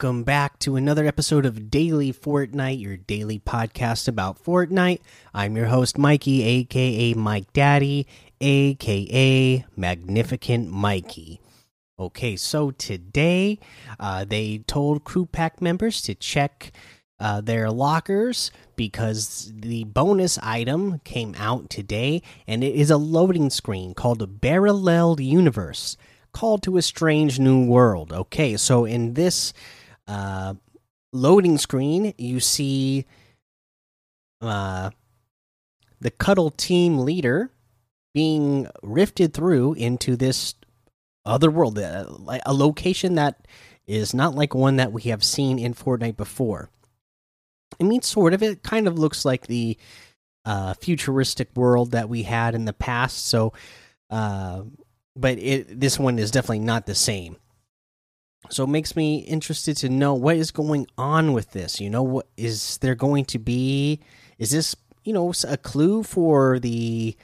Welcome back to another episode of Daily Fortnite, your daily podcast about Fortnite. I'm your host, Mikey, aka Mike Daddy, aka Magnificent Mikey. Okay, so today uh, they told crew pack members to check uh, their lockers because the bonus item came out today and it is a loading screen called a Parallel Universe called to a strange new world. Okay, so in this uh, loading screen, you see uh, the Cuddle team leader being rifted through into this other world, uh, a location that is not like one that we have seen in Fortnite before. I mean, sort of. It kind of looks like the uh, futuristic world that we had in the past. So, uh, but it this one is definitely not the same. So it makes me interested to know what is going on with this. You know, what is there going to be? Is this you know a clue for the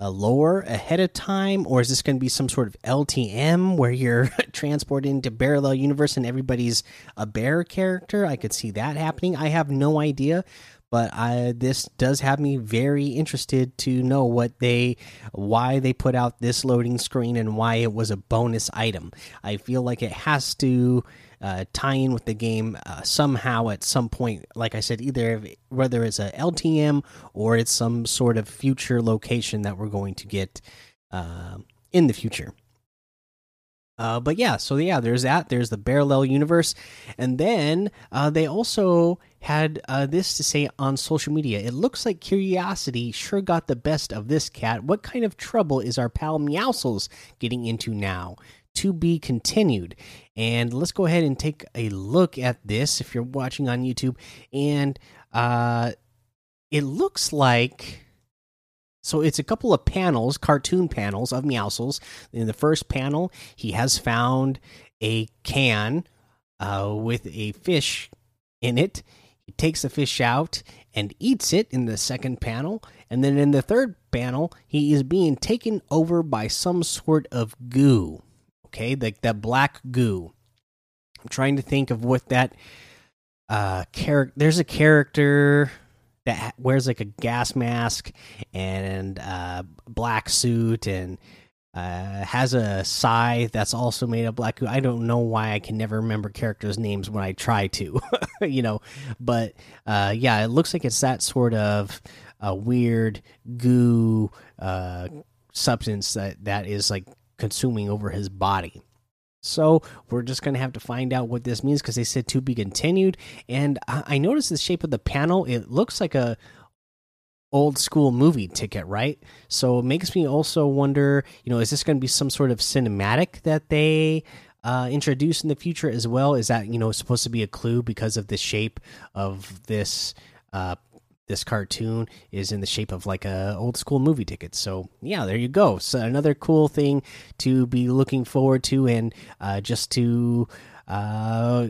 uh, lore ahead of time, or is this going to be some sort of LTM where you're transported into parallel universe and everybody's a bear character? I could see that happening. I have no idea, but I this does have me very interested to know what they why they put out this loading screen and why it was a bonus item. I feel like it has to uh, tie in with the game uh, somehow at some point. Like I said, either whether it's a LTM or it's some sort of future location that we're going to get uh, in the future. Uh, but yeah, so yeah, there's that. There's the parallel universe, and then uh, they also had uh, this to say on social media. It looks like curiosity sure got the best of this cat. What kind of trouble is our pal Meowscles getting into now? To be continued. And let's go ahead and take a look at this if you're watching on YouTube. And uh, it looks like so it's a couple of panels, cartoon panels of Meowscles. In the first panel, he has found a can uh, with a fish in it. He takes the fish out and eats it in the second panel. And then in the third panel, he is being taken over by some sort of goo. Okay, like that black goo. I'm trying to think of what that uh character. There's a character that wears like a gas mask and uh, black suit and uh, has a scythe that's also made of black. Goo. I don't know why I can never remember characters' names when I try to, you know. But uh, yeah, it looks like it's that sort of uh, weird goo uh, substance that that is like consuming over his body. So we're just gonna have to find out what this means because they said to be continued. And I, I noticed the shape of the panel; it looks like a old school movie ticket, right? So it makes me also wonder, you know, is this going to be some sort of cinematic that they uh, introduce in the future as well? Is that you know supposed to be a clue because of the shape of this uh, this cartoon is in the shape of like a old school movie ticket. So yeah, there you go. So another cool thing to be looking forward to, and uh, just to uh,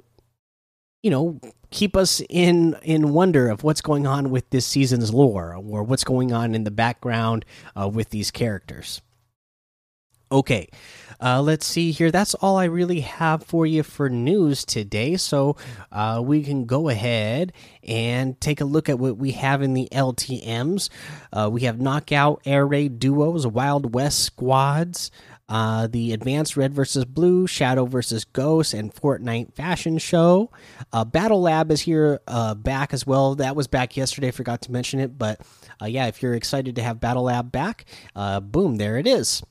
you know keep us in in wonder of what's going on with this season's lore or what's going on in the background uh, with these characters. Okay, uh, let's see here. That's all I really have for you for news today. So uh, we can go ahead and take a look at what we have in the LTMs. Uh, we have Knockout Air Raid Duos, Wild West Squads. Uh, the Advanced Red versus Blue, Shadow versus Ghost, and Fortnite Fashion Show. Uh, Battle Lab is here uh, back as well. That was back yesterday. Forgot to mention it, but yeah, if you're excited to have Battle Lab back, boom, there it is.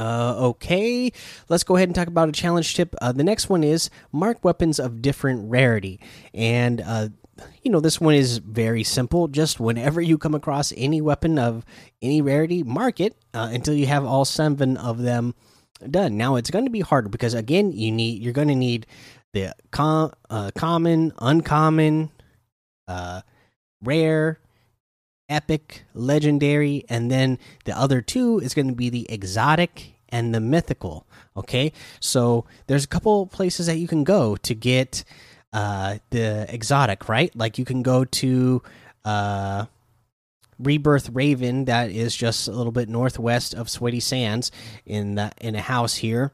Uh, okay, let's go ahead and talk about a challenge tip. Uh, the next one is mark weapons of different rarity. And, uh, you know, this one is very simple. Just whenever you come across any weapon of any rarity, mark it uh, until you have all seven of them done. Now, it's going to be harder because, again, you need you're going to need the com uh, common, uncommon, uh, rare, epic, legendary, and then the other two is going to be the exotic and the mythical. Okay, so there's a couple places that you can go to get uh, the exotic, right? Like you can go to uh, Rebirth Raven, that is just a little bit northwest of Sweaty Sands in the in a house here.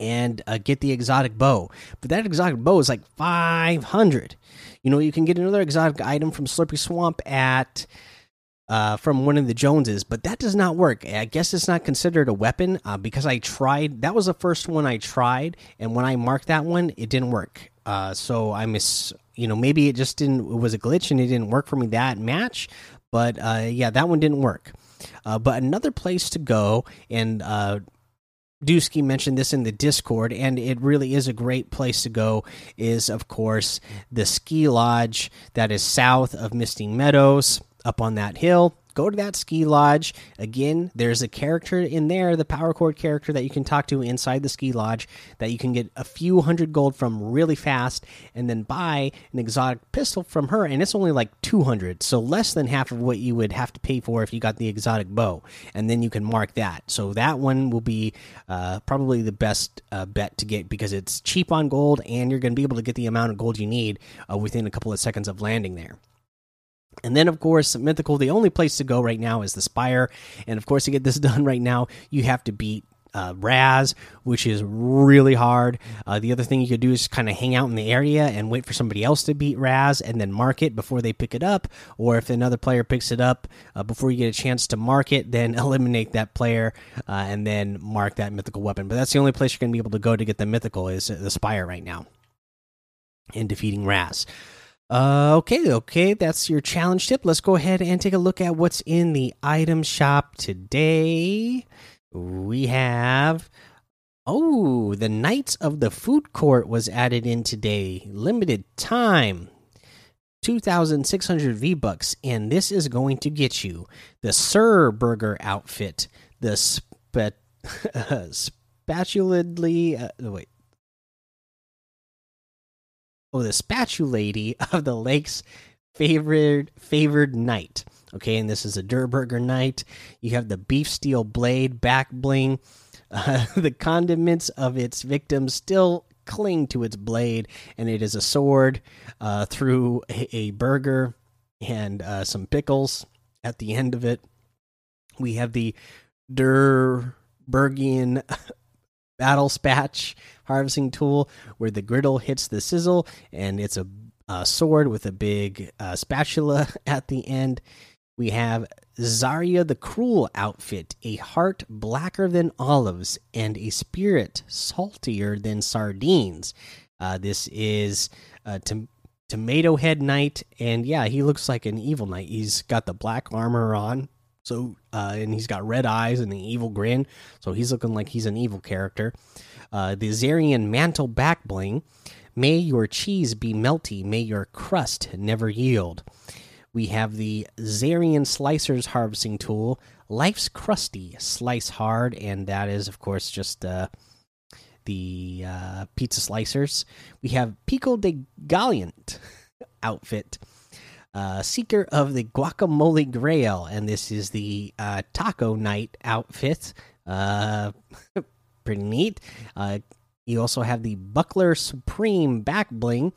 And uh, get the exotic bow. But that exotic bow is like 500. You know, you can get another exotic item from Slurpy Swamp at uh, from one of the Joneses, but that does not work. I guess it's not considered a weapon uh, because I tried. That was the first one I tried, and when I marked that one, it didn't work. Uh, so I miss, you know, maybe it just didn't. It was a glitch and it didn't work for me that match. But uh, yeah, that one didn't work. Uh, but another place to go, and uh, Dusky mentioned this in the Discord, and it really is a great place to go. Is of course the ski lodge that is south of Misty Meadows up on that hill. Go to that ski lodge. Again, there's a character in there, the power cord character that you can talk to inside the ski lodge that you can get a few hundred gold from really fast and then buy an exotic pistol from her. And it's only like 200, so less than half of what you would have to pay for if you got the exotic bow. And then you can mark that. So that one will be uh, probably the best uh, bet to get because it's cheap on gold and you're going to be able to get the amount of gold you need uh, within a couple of seconds of landing there. And then, of course, Mythical, the only place to go right now is the Spire. And of course, to get this done right now, you have to beat uh, Raz, which is really hard. Uh, the other thing you could do is kind of hang out in the area and wait for somebody else to beat Raz and then mark it before they pick it up. Or if another player picks it up uh, before you get a chance to mark it, then eliminate that player uh, and then mark that mythical weapon. But that's the only place you're going to be able to go to get the mythical is the Spire right now in defeating Raz. Uh, okay, okay, that's your challenge tip. Let's go ahead and take a look at what's in the item shop today. We have oh, the Knights of the Food Court was added in today, limited time. 2600 V bucks and this is going to get you the Sir Burger outfit, the uh, spatuladly uh, wait oh the spatulady of the lake's favored favored knight. Okay, and this is a Durr Burger knight. You have the beef steel blade back bling. Uh, the condiments of its victims still cling to its blade, and it is a sword uh, through a, a, burger and uh, some pickles at the end of it. We have the Durbergian battle spatch harvesting tool where the griddle hits the sizzle and it's a, a sword with a big uh, spatula at the end. We have Zarya the Cruel outfit, a heart blacker than olives and a spirit saltier than sardines. Uh, this is uh, to Tomato Head Knight, and yeah, he looks like an evil knight. He's got the black armor on, so uh, and he's got red eyes and an evil grin, so he's looking like he's an evil character. Uh, the Zarian Mantle Back Bling. May your cheese be melty. May your crust never yield. We have the Zarian Slicers Harvesting Tool. Life's crusty, slice hard, and that is, of course, just uh, the uh, pizza slicers. We have Pico de Gallant outfit. Uh, Seeker of the Guacamole Grail, and this is the uh, Taco Knight outfit. Uh, pretty neat. Uh, you also have the Buckler Supreme back bling.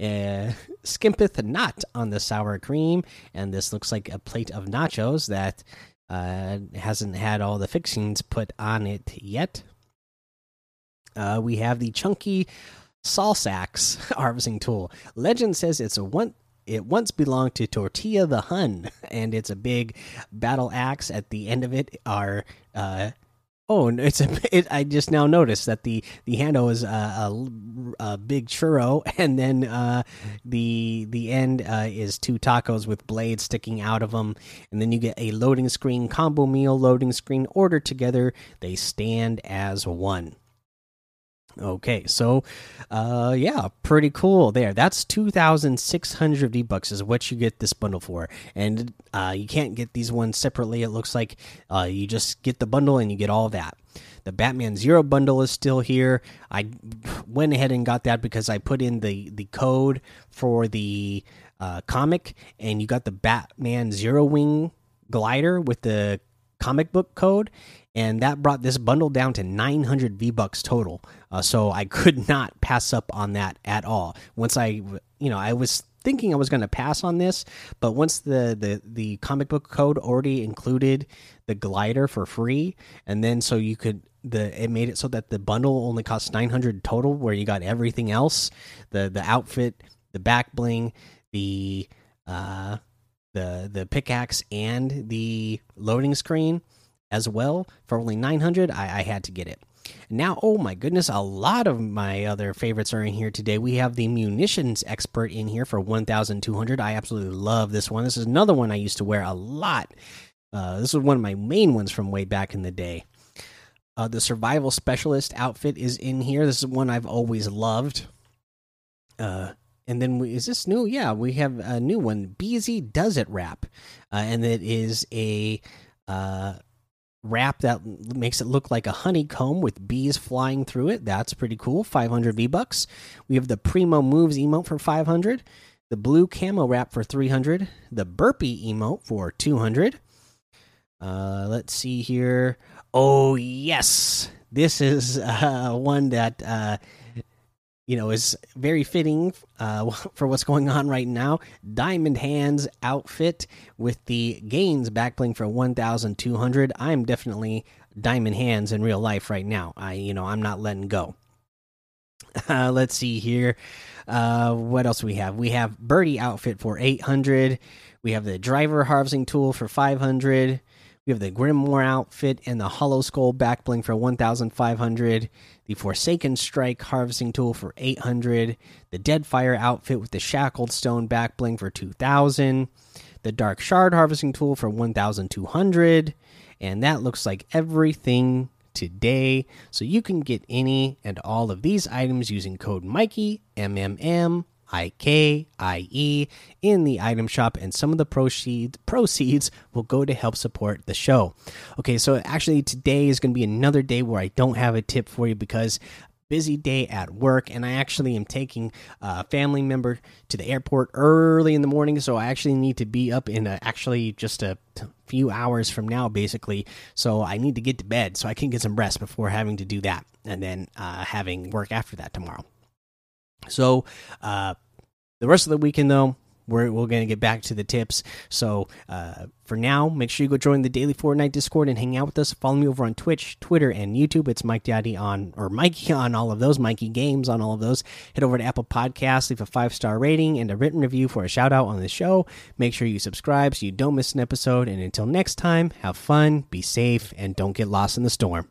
Uh, skimpeth not on the sour cream, and this looks like a plate of nachos that uh, hasn't had all the fixings put on it yet. We have the chunky Salsax harvesting tool. Legend says it's a one. It once belonged to Tortilla the Hun, and it's a big battle axe. At the end of it are uh, Oh, it's a. It, I just now noticed that the the handle is a, a, a big churro, and then uh, the the end uh, is two tacos with blades sticking out of them, and then you get a loading screen combo meal loading screen order together. They stand as one. Okay, so uh yeah, pretty cool there. That's 2600 V-bucks is what you get this bundle for. And uh you can't get these ones separately. It looks like uh you just get the bundle and you get all that. The Batman Zero bundle is still here. I went ahead and got that because I put in the the code for the uh comic and you got the Batman Zero Wing glider with the comic book code and that brought this bundle down to 900 V bucks total. Uh, so I could not pass up on that at all. Once I, you know, I was thinking I was going to pass on this, but once the the the comic book code already included the glider for free, and then so you could the it made it so that the bundle only costs 900 total where you got everything else the the outfit the back bling the uh the the pickaxe and the loading screen as well for only 900 I, I had to get it now oh my goodness a lot of my other favorites are in here today we have the munitions expert in here for 1200 i absolutely love this one this is another one i used to wear a lot uh, this is one of my main ones from way back in the day uh, the survival specialist outfit is in here. This is one I've always loved. Uh, and then we, is this new? Yeah, we have a new one. Beezy Does It wrap, uh, and it is a uh, wrap that makes it look like a honeycomb with bees flying through it. That's pretty cool. 500 V bucks. We have the Primo Moves emote for 500. The blue camo wrap for 300. The burpee emote for 200. Uh, let's see here. Oh yes, this is uh, one that uh, you know is very fitting uh, for what's going on right now. Diamond Hands outfit with the gains backbling for one thousand two hundred. I'm definitely Diamond Hands in real life right now. I you know I'm not letting go. Uh, let's see here. Uh, what else we have? We have Birdie outfit for 800. We have the driver harvesting tool for 500. We have the Grimoire outfit and the Hollow Skull backbling for 1,500. The Forsaken Strike harvesting tool for 800. The Deadfire outfit with the Shackled Stone backbling for 2,000. The Dark Shard harvesting tool for 1,200. And that looks like everything today. So you can get any and all of these items using code Mikey M M M I K I E in the item shop, and some of the proceeds proceeds will go to help support the show. Okay, so actually today is going to be another day where I don't have a tip for you because busy day at work and i actually am taking a family member to the airport early in the morning so i actually need to be up in a, actually just a few hours from now basically so i need to get to bed so i can get some rest before having to do that and then uh, having work after that tomorrow so, uh, the rest of the weekend, though, we're, we're going to get back to the tips. So, uh, for now, make sure you go join the Daily Fortnite Discord and hang out with us. Follow me over on Twitch, Twitter, and YouTube. It's Mike Daddy on, or Mikey on all of those, Mikey Games on all of those. Head over to Apple Podcasts, leave a five star rating and a written review for a shout out on the show. Make sure you subscribe so you don't miss an episode. And until next time, have fun, be safe, and don't get lost in the storm.